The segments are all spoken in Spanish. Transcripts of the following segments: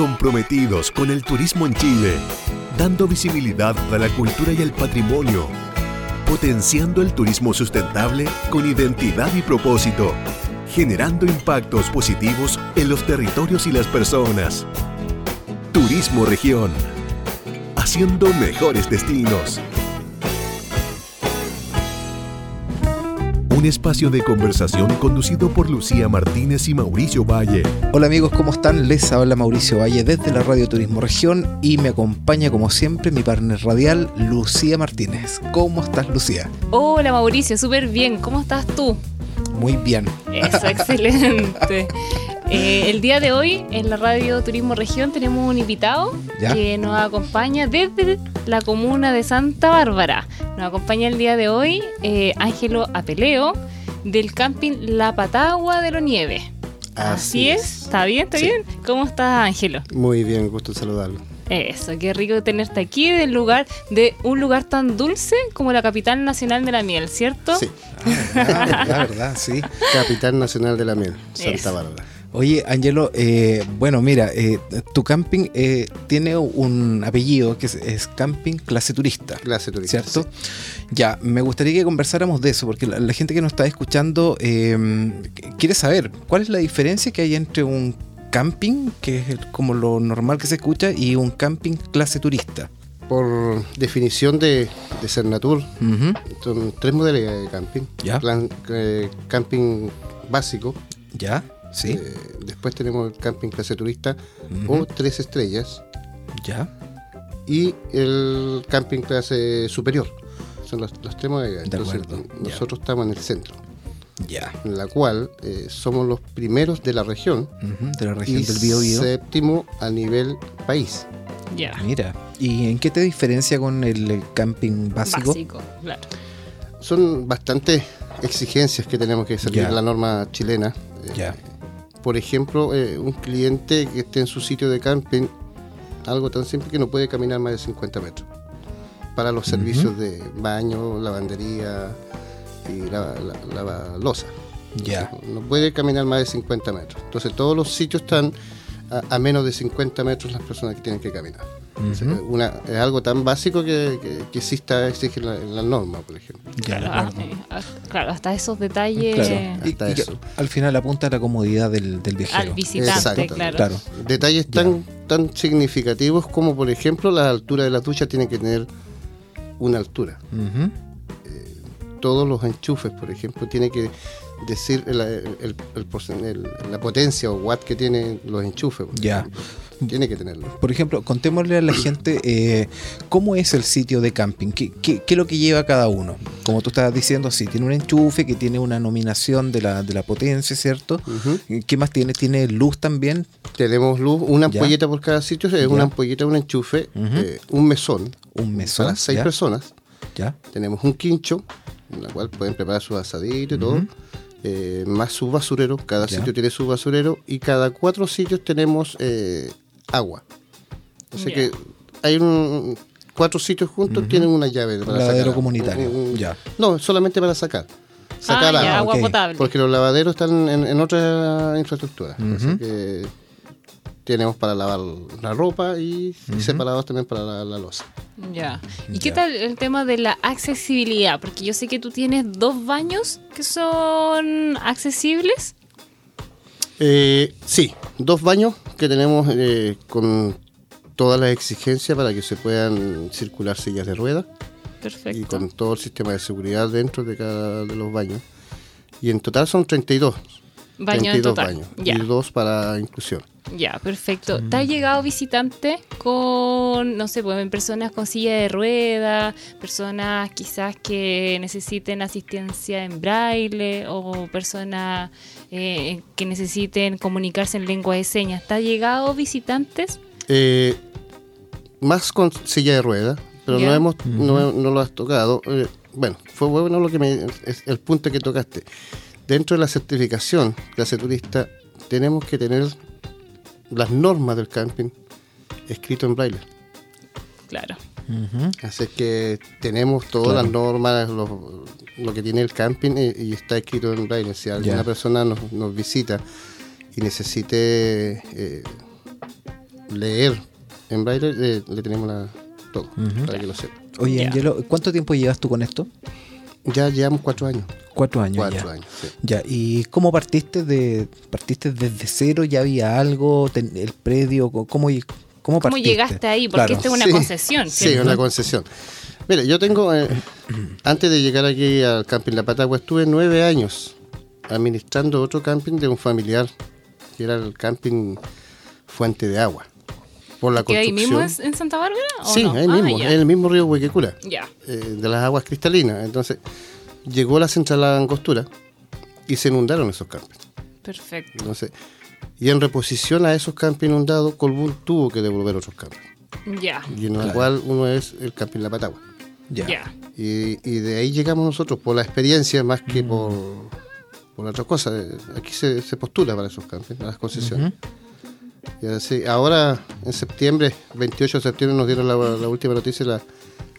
comprometidos con el turismo en Chile, dando visibilidad a la cultura y el patrimonio, potenciando el turismo sustentable con identidad y propósito, generando impactos positivos en los territorios y las personas. Turismo Región, haciendo mejores destinos. Un espacio de conversación conducido por Lucía Martínez y Mauricio Valle. Hola amigos, ¿cómo están? Les habla Mauricio Valle desde la Radio Turismo Región y me acompaña como siempre mi partner radial, Lucía Martínez. ¿Cómo estás, Lucía? Hola Mauricio, súper bien. ¿Cómo estás tú? Muy bien. Eso, excelente. Eh, el día de hoy en la Radio Turismo Región tenemos un invitado ¿Ya? que nos acompaña desde la comuna de Santa Bárbara. Nos acompaña el día de hoy eh, Ángelo Apeleo del camping La Patagua de los Nieve. Así, es. ¿Está bien? ¿Está Sí. bien? ¿Cómo estás, Ángelo? Muy bien, gusto saludarlo. Eso, qué rico tenerte aquí del lugar de un lugar tan dulce como la capital nacional de la miel, ¿cierto? Sí, Ah, verdad, verdad, sí. Capital Nacional de la Miel, Santa Eso. Bárbara. Oye, Angelo, eh, bueno, mira, eh, tu camping eh, tiene un apellido que es, es Camping Clase Turista. Clase turista. ¿Cierto? Ya, me gustaría que conversáramos de eso, porque la, la gente que nos está escuchando eh, quiere saber cuál es la diferencia que hay entre un camping, que es como lo normal que se escucha, y un camping clase turista. Por definición de, de Cernatur, son tres modalidades de camping. Ya. Plan- eh, camping básico, ¿Ya? ¿Sí? eh, después tenemos el camping clase turista o tres estrellas ¿Ya? y el camping clase superior. Son las tres modalidades. De Entonces, acuerdo, ya. nosotros estamos en el centro, Ya. en la cual eh, somos los primeros de la región De la región y del Biobío. séptimo a nivel país. Ya. Mira, ¿y en qué te diferencia con el, camping básico? Básico, claro. Son bastantes exigencias que tenemos que seguir Ya. la norma chilena. Eh, Ya. Por ejemplo, eh, un cliente que esté en su sitio de camping, algo tan simple que no puede caminar más de 50 metros. Para los servicios de baño, lavandería y la, la, la loza. Ya. No puede caminar más de 50 metros. Entonces todos los sitios están a, a menos de 50 metros las personas que tienen que caminar. Una, es algo tan básico que, que, que sí está exige la, la norma, por ejemplo. Ya, Claro, ah, eh, ah, claro, hasta esos detalles Claro. Y, Hasta y eso. al final apunta a la comodidad del, del viajero. al visitante, Exacto. claro. Claro. Detalles tan, tan significativos como, por ejemplo, la altura de la ducha tiene que tener una altura. Ujú. Todos los enchufes, por ejemplo, tiene que decir el- el- el- la potencia o watt que tienen los enchufes. Ya. ejemplo. Tiene que tenerlo. Por ejemplo, contémosle a la gente eh, cómo es el sitio de camping, ¿Qué, qué, qué es lo que lleva cada uno. Como tú estabas diciendo, sí, tiene un enchufe que tiene una nominación de la, de la potencia, ¿cierto? ¿Qué más tiene? ¿Tiene luz también? Tenemos luz, una Ya. ampolleta por cada sitio, es una ampolleta, un enchufe, eh, un mesón Un mesón. para seis ¿ya? personas. ¿Ya? Tenemos un quincho, en la cual pueden preparar su asadito y todo. Eh, más su basurero, cada Ya. sitio tiene su basurero y cada cuatro sitios tenemos eh, agua. Así Ya. que hay un, cuatro sitios juntos, tienen una llave para lavadero sacar. comunitario, Un- un- ya. No, solamente para sacar. Sacar ah, agua. potable. Porque los lavaderos están en, en otra infraestructura. Así que tenemos para lavar la ropa y, y separados también para la, la losa. Ya. ¿Y qué tal el tema de la accesibilidad? Porque yo sé que tú tienes dos baños que son accesibles. Eh, sí, dos baños que tenemos eh, con todas las exigencias para que se puedan circular sillas de ruedas y Perfecto. con todo el sistema de seguridad dentro de cada de los baños. Y en total son 32. Baño en 32 total. baños Ya. y dos para inclusión. Ya, perfecto. ¿Te ha llegado visitante con, no sé, pues, personas con silla de rueda, personas quizás que necesiten asistencia en braille o personas eh, que necesiten comunicarse en lengua de señas? ¿Te ha llegado visitantes? Eh, más con silla de ruedas, pero no hemos no, no lo has tocado. Eh, bueno, fue bueno lo que me es el punto que tocaste. Dentro de la certificación clase turista tenemos que tener las normas del camping escrito en braille. Claro. Ujú. Así que tenemos todas Claro. las normas, lo, lo que tiene el camping eh, y, está escrito en braille. Si alguna persona nos, nos visita y necesite eh, leer en braille, eh, le tenemos la, todo, para que lo sepa. Oye. Angelo, ¿cuánto tiempo llevas tú con esto? Ya llevamos cuatro años. Cuatro años Cuatro ya. años, sí. Ya, ¿y cómo partiste de partiste desde cero? ¿Ya había algo? Ten- ¿El predio? ¿Cómo, cómo ¿Cómo partiste? llegaste ahí? Porque Claro. esta es una Sí. concesión, Sí, una concesión. Mire, yo tengo, eh, antes de llegar aquí al camping La Patagua, estuve nueve años administrando otro camping de un familiar, que era el camping Fuente de Agua. Por la ¿Que ahí construcción. mismo es en Santa Bárbara? ¿o Sí, no? ahí Ah, mismo, en el mismo río Huequecura, Ya. eh, de las aguas cristalinas. Entonces, llegó la central a Angostura y se inundaron esos campings. Perfecto. Entonces, y en reposición a esos campings inundados, Colbún tuvo que devolver otros campings. Ya. Y en el Claro. cual uno es el camping La Patagua. Ya. Ya. Y, y de ahí llegamos nosotros por la experiencia más Mm. que por, por otra cosa. Aquí se, se postula para esos campings, para las concesiones. Y así, ahora, en septiembre, 28 de septiembre, nos dieron la, la última noticia la-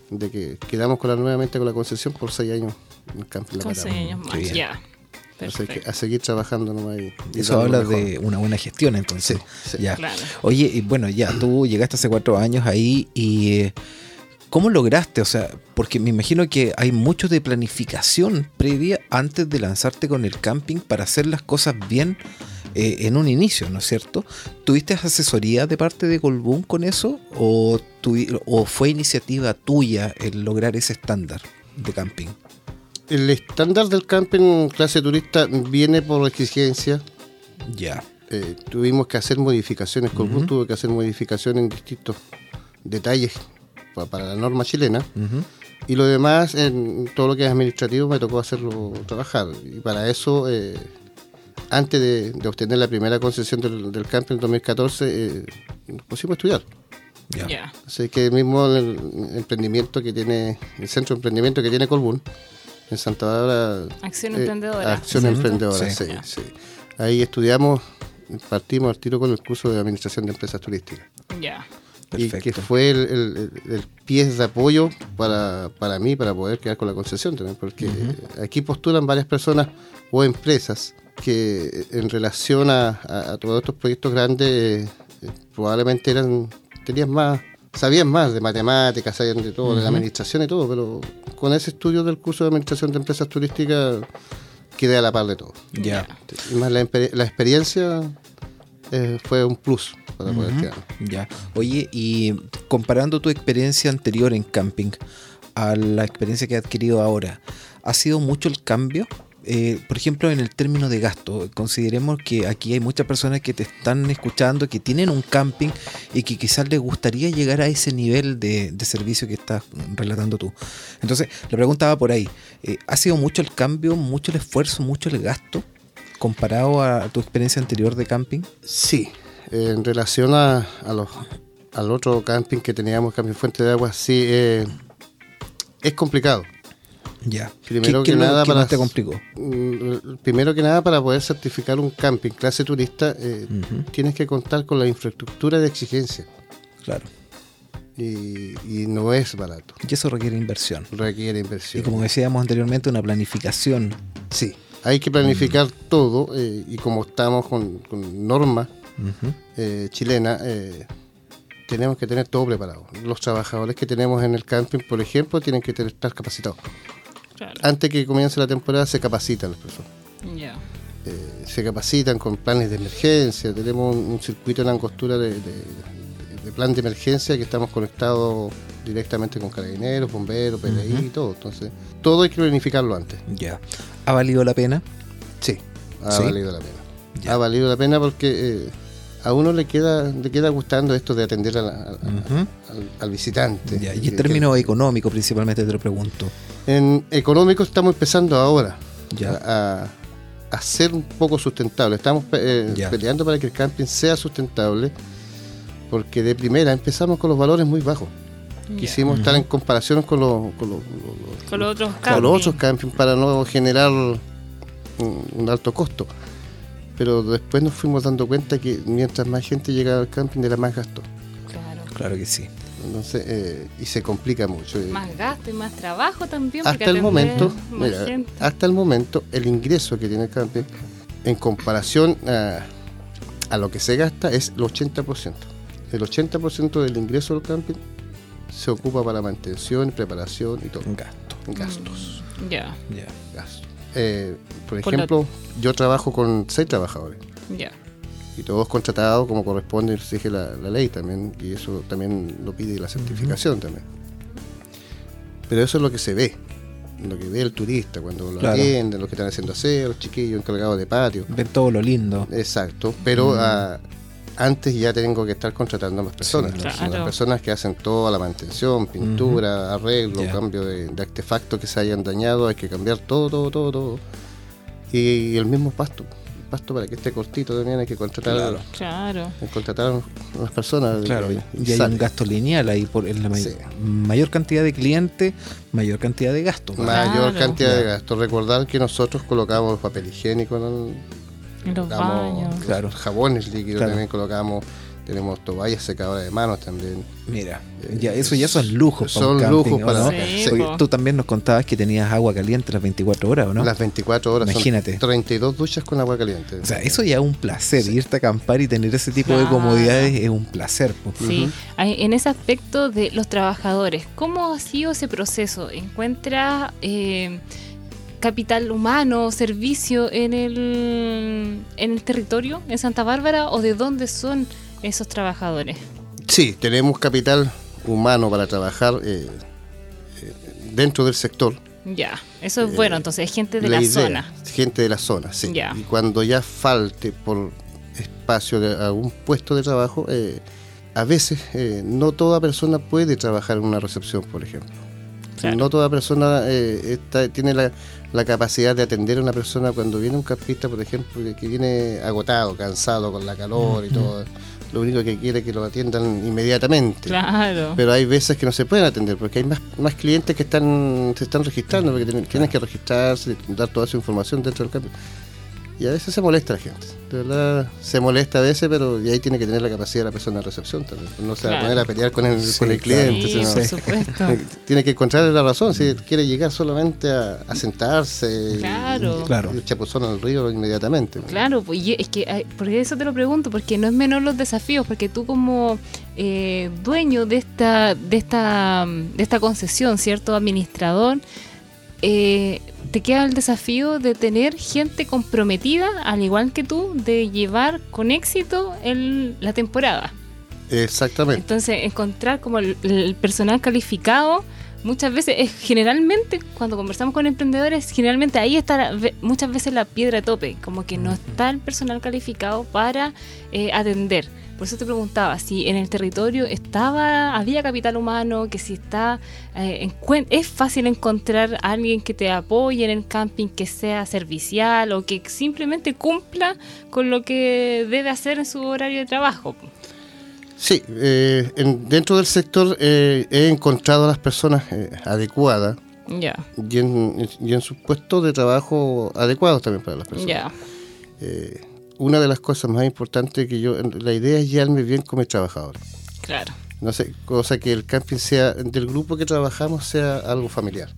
de que quedamos con la, nuevamente con la concesión por seis años en el camping La Con seis años más. Ya. Así que Perfecto. a seguir trabajando nomás. Y, y Eso habla mejor. de una buena gestión, entonces. Sí, sí. Ya. Claro. Oye, y bueno, ya tú llegaste hace cuatro años ahí y eh, ¿cómo lograste? O sea, porque me imagino que hay mucho de planificación previa antes de lanzarte con el camping para hacer las cosas bien eh, en un inicio, ¿no es cierto? ¿Tuviste asesoría de parte de Colbún con eso o, fue iniciativa tuya el lograr ese estándar de camping? El estándar del camping clase turista viene por exigencia. Ya. Eh, tuvimos que hacer modificaciones, Colbún tuvo que hacer modificaciones en distintos detalles pa- para la norma chilena. Y lo demás, en todo lo que es administrativo, me tocó hacerlo trabajar. Y para eso, eh, antes de, de obtener la primera concesión del, del camping en 2014, eh, nos pusimos a estudiar. Ya. Ya. Así que mismo el emprendimiento que tiene, el centro de emprendimiento que tiene Colbún, en Santa Bárbara. Acción eh, emprendedora. Acción Ujú. emprendedora, Sí. sí, sí. Ahí estudiamos, partimos al tiro con el curso de administración de empresas turísticas. Ya. Y que fue el, el- el- el pie de apoyo para, para mí, para poder quedar con la concesión también, porque aquí postulan varias personas o empresas que en relación a, a- a todos estos proyectos grandes eh, probablemente eran tenían más, sabían más de matemáticas, sabían de todo, de la administración y todo, pero con ese estudio del curso de administración de empresas turísticas quedé a la par de todo. Ya. Y más la, la experiencia eh, fue un plus para poder quedar. Ya. Oye, y comparando tu experiencia anterior en camping a la experiencia que has adquirido ahora, ¿ha sido mucho el cambio? Eh, por ejemplo, en el término de gasto, consideremos que aquí hay muchas personas que te están escuchando, que tienen un camping y que quizás les gustaría llegar a ese nivel de, servicio que estás relatando tú. Entonces, la pregunta va por ahí. Eh, ¿Ha sido mucho el cambio, mucho el esfuerzo, mucho el gasto comparado a tu experiencia anterior de camping? Sí, en relación a, a los, al otro camping que teníamos, Camping Fuente de Agua, sí, eh, es complicado. Ya. Primero ¿Qué, que nada para- te complicó? Mm, Primero que nada, para poder certificar un camping clase turista, eh, tienes que contar con la infraestructura de exigencia Claro. y, y no es barato, Y eso requiere inversión. requiere Y inversión. como decíamos anteriormente, una planificación. Sí, hay que planificar todo eh, y como estamos con, con normas eh, chilena, eh, tenemos que tener todo preparado. Los trabajadores que tenemos en el camping, por ejemplo, tienen que estar capacitados. Claro. Antes que comience la temporada se capacitan las personas. Ya. Eh, se capacitan con planes de emergencia. Tenemos un, un circuito en Angostura de, de- de- de plan de emergencia que estamos conectados directamente con carabineros, bomberos, PDI y todo. Entonces, todo hay que planificarlo antes. Ya. ¿Ha valido la pena? Sí, ha ¿Sí? valido la pena. Ha valido la pena porque eh, a uno le queda le queda gustando esto de atender a la- a- a- Ujú. al, al visitante. Ya, Y en términos económicos, principalmente te lo pregunto. en económico estamos empezando ahora Ya. a, a ser un poco sustentable. Estamos eh, peleando para que el camping sea sustentable porque de primera empezamos con los valores muy bajos. Quisimos estar en comparación con los, con los, los- Con los otros con los campings. otros campings para no generar un, un alto costo. Pero después nos fuimos dando cuenta que mientras más gente llegaba al camping era más gasto. Claro. Claro que sí. Entonces, eh, y se complica mucho. Eh, Más gasto y más trabajo también. porque hasta el momento, mira, hasta el momento, el ingreso que tiene el camping en comparación a, a lo que se gasta es el 80%. el 80% del ingreso del camping se ocupa para mantención, preparación y todo. Gasto. Gastos. Ya, Ya. gastos. Eh, por Por lo- ejemplo, yo trabajo con seis trabajadores ya. y todos contratados como corresponde, exige la, la ley también, y eso también lo pide la certificación también. Pero eso es lo que se ve, lo que ve el turista cuando lo Claro. atienden, los que están haciendo aseo, los chiquillos encargados de patio. Ver todo lo lindo. Exacto, pero ah, antes ya tengo que estar contratando a más personas. Claro. Las personas que hacen toda la mantención, pintura, arreglo, cambio de, de artefactos que se hayan dañado, hay que cambiar todo, todo, todo, todo. Y, el mismo pasto, el pasto para que esté cortito también hay que contratar, Claro. Claro. hay que contratar a las personas. Claro, y- y y hay un gasto lineal ahí por en la may- Sí. mayor cantidad de clientes, mayor cantidad de gastos. Mayor Claro. cantidad de Ya. gastos. Recordar que nosotros colocamos papel higiénico en el, En los baños. Claro. jabones líquidos Claro. también colocamos, tenemos toallas secadoras de manos también. Mira, ya eso ya son lujos. para un Son camping, lujos ¿o para no? Sí, sí. Porque tú también nos contabas que tenías agua caliente las 24 horas, ¿o no? Las 24 horas Imagínate. son 32 duchas con agua caliente. O sea, eso ya es un placer. Irte a acampar y tener ese tipo de comodidades es un placer. po. Sí, en ese aspecto de los trabajadores, ¿cómo ha sido ese proceso? ¿Encuentra eh, capital humano, servicio en el, en el territorio, en Santa Bárbara, o de dónde son esos trabajadores? Sí, tenemos capital humano para trabajar eh, eh, dentro del sector. Ya, eso es Eh, bueno, entonces es gente de La la, idea, zona. Gente de la zona, sí. Ya. Y cuando ya falte por espacio de algún puesto de trabajo, eh, a veces eh, no toda persona puede trabajar en una recepción, por ejemplo. Claro. No toda persona eh, está- tiene la, la capacidad de atender a una persona cuando viene un campista, por ejemplo, que, que viene agotado, cansado con la calor y todo. Lo único que quiere es que lo atiendan inmediatamente. Claro. Pero hay veces que no se pueden atender porque hay más, más clientes que están se están registrando porque tienen, tienen que registrarse, dar toda su información dentro del cambio. Y a veces se molesta la gente. De verdad, se molesta a veces, pero y ahí tiene que tener la capacidad la persona de recepción también. No se va a poner a pelear con el, Sí, con el cliente. Sí, sino- por supuesto. tiene que encontrarle la razón. Si quiere llegar solamente a, a sentarse Claro. y, Claro. y el chapuzón al río inmediatamente. Claro, pues y es que por eso te lo pregunto, porque no es menor los desafíos, porque tú como eh, dueño de esta, de esta, de esta concesión, cierto, administrador, eh, te queda el desafío de tener gente comprometida, al igual que tú, de llevar con éxito el- la temporada. Exactamente. Entonces, encontrar como el, el personal calificado, muchas veces, es generalmente, cuando conversamos con emprendedores, generalmente ahí está la- muchas veces la piedra de tope, como que no está el personal calificado para eh, atender. Por eso te preguntaba si en el territorio estaba, había capital humano, que si está, eh, es fácil encontrar a alguien que te apoye en el camping, que sea servicial o que simplemente cumpla con lo que debe hacer en su horario de trabajo. Sí, eh, en- dentro del sector eh, he encontrado a las personas eh, adecuadas Ya, y en, y en sus puestos de trabajo adecuados también para las personas. ya. Eh, una de las cosas más importantes que yo, la idea es llevarme bien con mis trabajadores. Claro. No sé, cosa que el camping sea, del grupo que trabajamos sea algo familiar.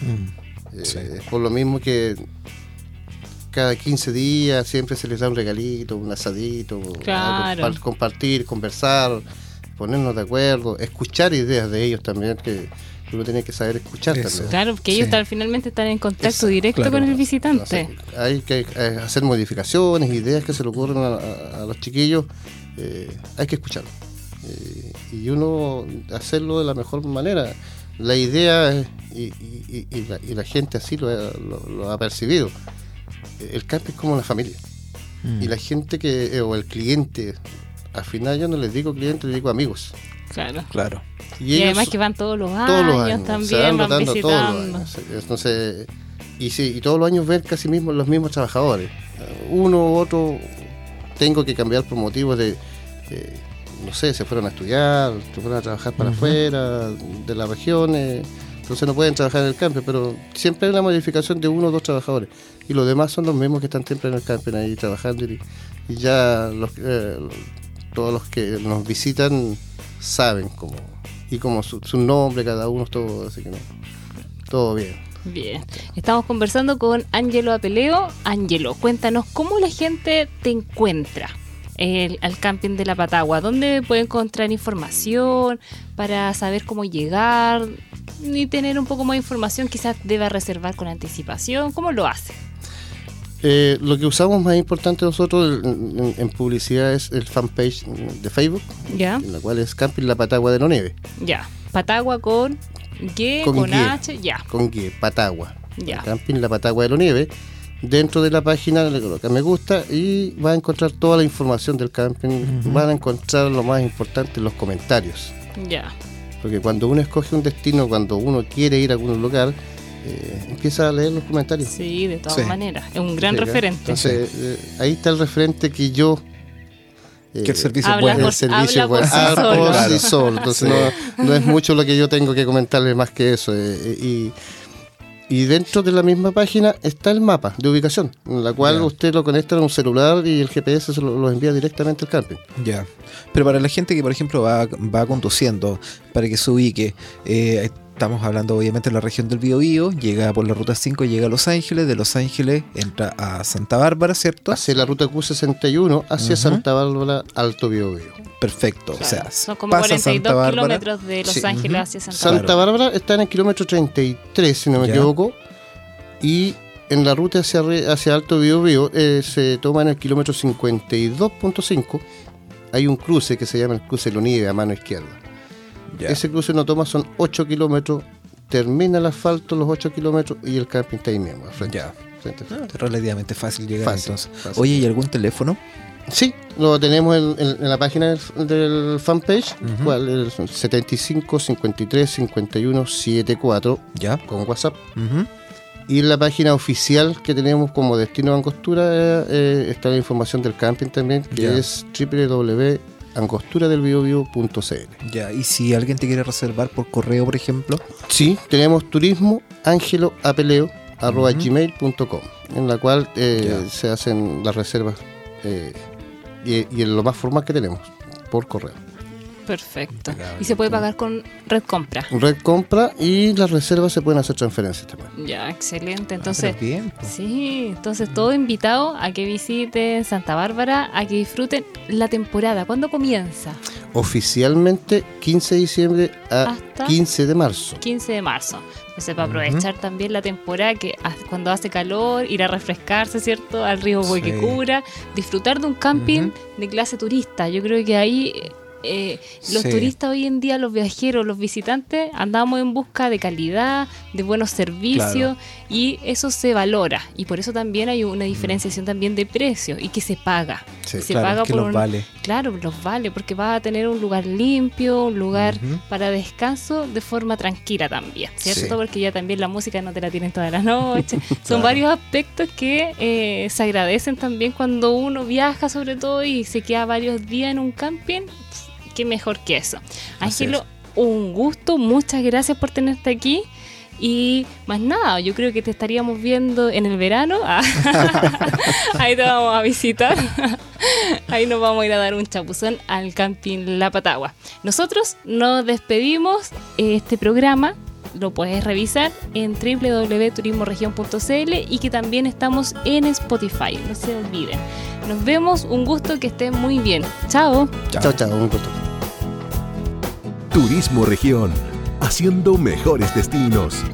Mm. Eh, Sí. Por lo mismo que cada 15 días siempre se les da un regalito, un asadito, Claro. algo compartir, conversar, ponernos de acuerdo, escuchar ideas de ellos también, que uno tiene que saber escuchar Eso. también. Claro, porque ellos Sí. tal- finalmente están en contacto Exacto, directo claro. con el visitante. Hay que eh, hacer modificaciones, ideas que se le ocurren a, a- a los chiquillos, eh, hay que escucharlo. Eh, y uno hacerlo de la mejor manera. La idea, es- y, y- y- y la, y la gente así lo, ha- lo- lo ha percibido, el camping es como una familia. Mm. Y la gente que, eh, o el cliente, al final yo no les digo cliente, les digo amigos. Claro. Claro. Y, ellos además que van todos los años, todos los años, se también, van todos los visitando. años. Entonces, y, sí, y todos los años ver casi mismo los mismos trabajadores. Uno u otro tengo que cambiar por motivos de, eh, no sé, se fueron a estudiar, se fueron a trabajar para afuera, de las regiones, entonces no pueden trabajar en el campo, pero siempre hay una modificación de uno o dos trabajadores. Y los demás son los mismos que están siempre en el campo, ahí trabajando. Y, ya los, eh, todos los que nos visitan saben cómo, y como su, su nombre cada uno, todo, así que no, todo bien. Bien. Estamos conversando con Ángelo Apeleo. Ángelo, cuéntanos cómo la gente te encuentra el- al camping de la Patagua? ¿Dónde puede encontrar información para saber cómo llegar y tener un poco más de información? Quizás deba reservar con anticipación. ¿Cómo lo hace? Eh, lo que usamos más importante nosotros en, publicidad es el fanpage de Facebook, ¿Ya? en la cual es Camping La Patagua de la Nieve, Ya. Patagua con G, Con con, G. H, ya. con guía, Patagua. Ya. Camping La Patagua de la Nieve. Dentro de la página le coloca me gusta y va a encontrar toda la información del camping. Van a encontrar lo más importante, los comentarios. Ya. Porque cuando uno escoge un destino, cuando uno quiere ir a algún lugar, eh, empieza a leer los comentarios. Sí, de todas Sí. maneras. Es un gran Sí, referente. Entonces, eh, ahí está el referente que yo. eh, Que el servicio es Habla bueno. por- el servicio habla por bueno. sí Ah, solo. por sí solo. Entonces no, no es mucho lo que yo tengo que comentarle más que eso. eh, eh, y, y dentro de la misma página está el mapa de ubicación, en la cual usted lo conecta a un celular y el GPS se lo, lo envía directamente al camping. Ya. Pero para la gente que, por ejemplo, va, va conduciendo, para que se ubique, eh, estamos hablando obviamente de la región del Biobío, llega por la ruta 5, llega a Los Ángeles, de Los Ángeles entra a Santa Bárbara, ¿cierto? Hacia la ruta Q61 hacia Ujú. Santa Bárbara, Alto Biobío. Perfecto. Claro. O sea, Son como pasa 42 Santa Bárbara. kilómetros de Los Sí. Ángeles hacia Santa Santa Bárbara. Bárbara está en el kilómetro 33, si no me Ya. equivoco. Y en la ruta hacia, hacia Alto Biobío eh, se toma en el kilómetro 52.5. Hay un cruce que se llama el cruce Lonieve a mano izquierda. Ese cruce no toma son 8 kilómetros. Termina el asfalto los 8 kilómetros y el camping está ahí mismo. al frente. Ya. Frente, frente. Es relativamente fácil llegar Fácil, entonces. fácil. Oye, ¿y algún teléfono? Sí, lo tenemos en, en- en la página del, del fanpage, Ujú. cual es 75 53 51 74 Ya. con WhatsApp. Y en la página oficial que tenemos como Destino Angostura eh, eh, está la información del camping también, que Ya. es www.angosturadelbiobio.cl. Ya. Y si alguien te quiere reservar por correo, por ejemplo. Sí, tenemos turismo angelo apeleo arroba Ujú. gmail.com, en la cual eh, se hacen las reservas eh, y, y en lo más formal que tenemos, por correo. Perfecto. Impecable. Y se puede pagar con Red Compra. Red compra y las reservas se pueden hacer transferencias también. Ya, excelente. Ah, Entonces, bien. pues. sí, entonces todo invitado a que visiten Santa Bárbara, a que disfruten la temporada. ¿Cuándo comienza? Oficialmente 15 de diciembre a Hasta 15 de marzo. 15 de marzo. Entonces, para aprovechar también la temporada que cuando hace calor, ir a refrescarse, ¿cierto? Al río Sí. Huequecura, disfrutar de un camping de clase turista. Yo creo que ahí eh, los Sí. turistas hoy en día, los viajeros, los visitantes, andamos en busca de calidad, de buenos servicios y eso se valora. Y por eso también hay una diferenciación también de precios y que se paga. Sí. se Claro, paga que por los un- vale. Claro, los vale, porque vas a tener un lugar limpio, un lugar para descanso de forma tranquila también, ¿cierto? Sí. Porque ya también la música no te la tienen toda la noche. Son Claro. varios aspectos que eh, se agradecen también cuando uno viaja sobre todo y se queda varios días en un camping. Qué mejor que eso. Ángelo, un gusto, muchas gracias por tenerte aquí. Y más nada, yo creo que te estaríamos viendo en el verano. Ah, Ahí te vamos a visitar. Ahí nos vamos a ir a dar un chapuzón al camping La Patagua. Nosotros nos despedimos. Este programa lo puedes revisar en www.turismoregion.cl y que también estamos en Spotify. No se olviden. Nos vemos. Un gusto que estén muy bien. Chao. Chao, chao, un gusto. Turismo Región, haciendo mejores destinos.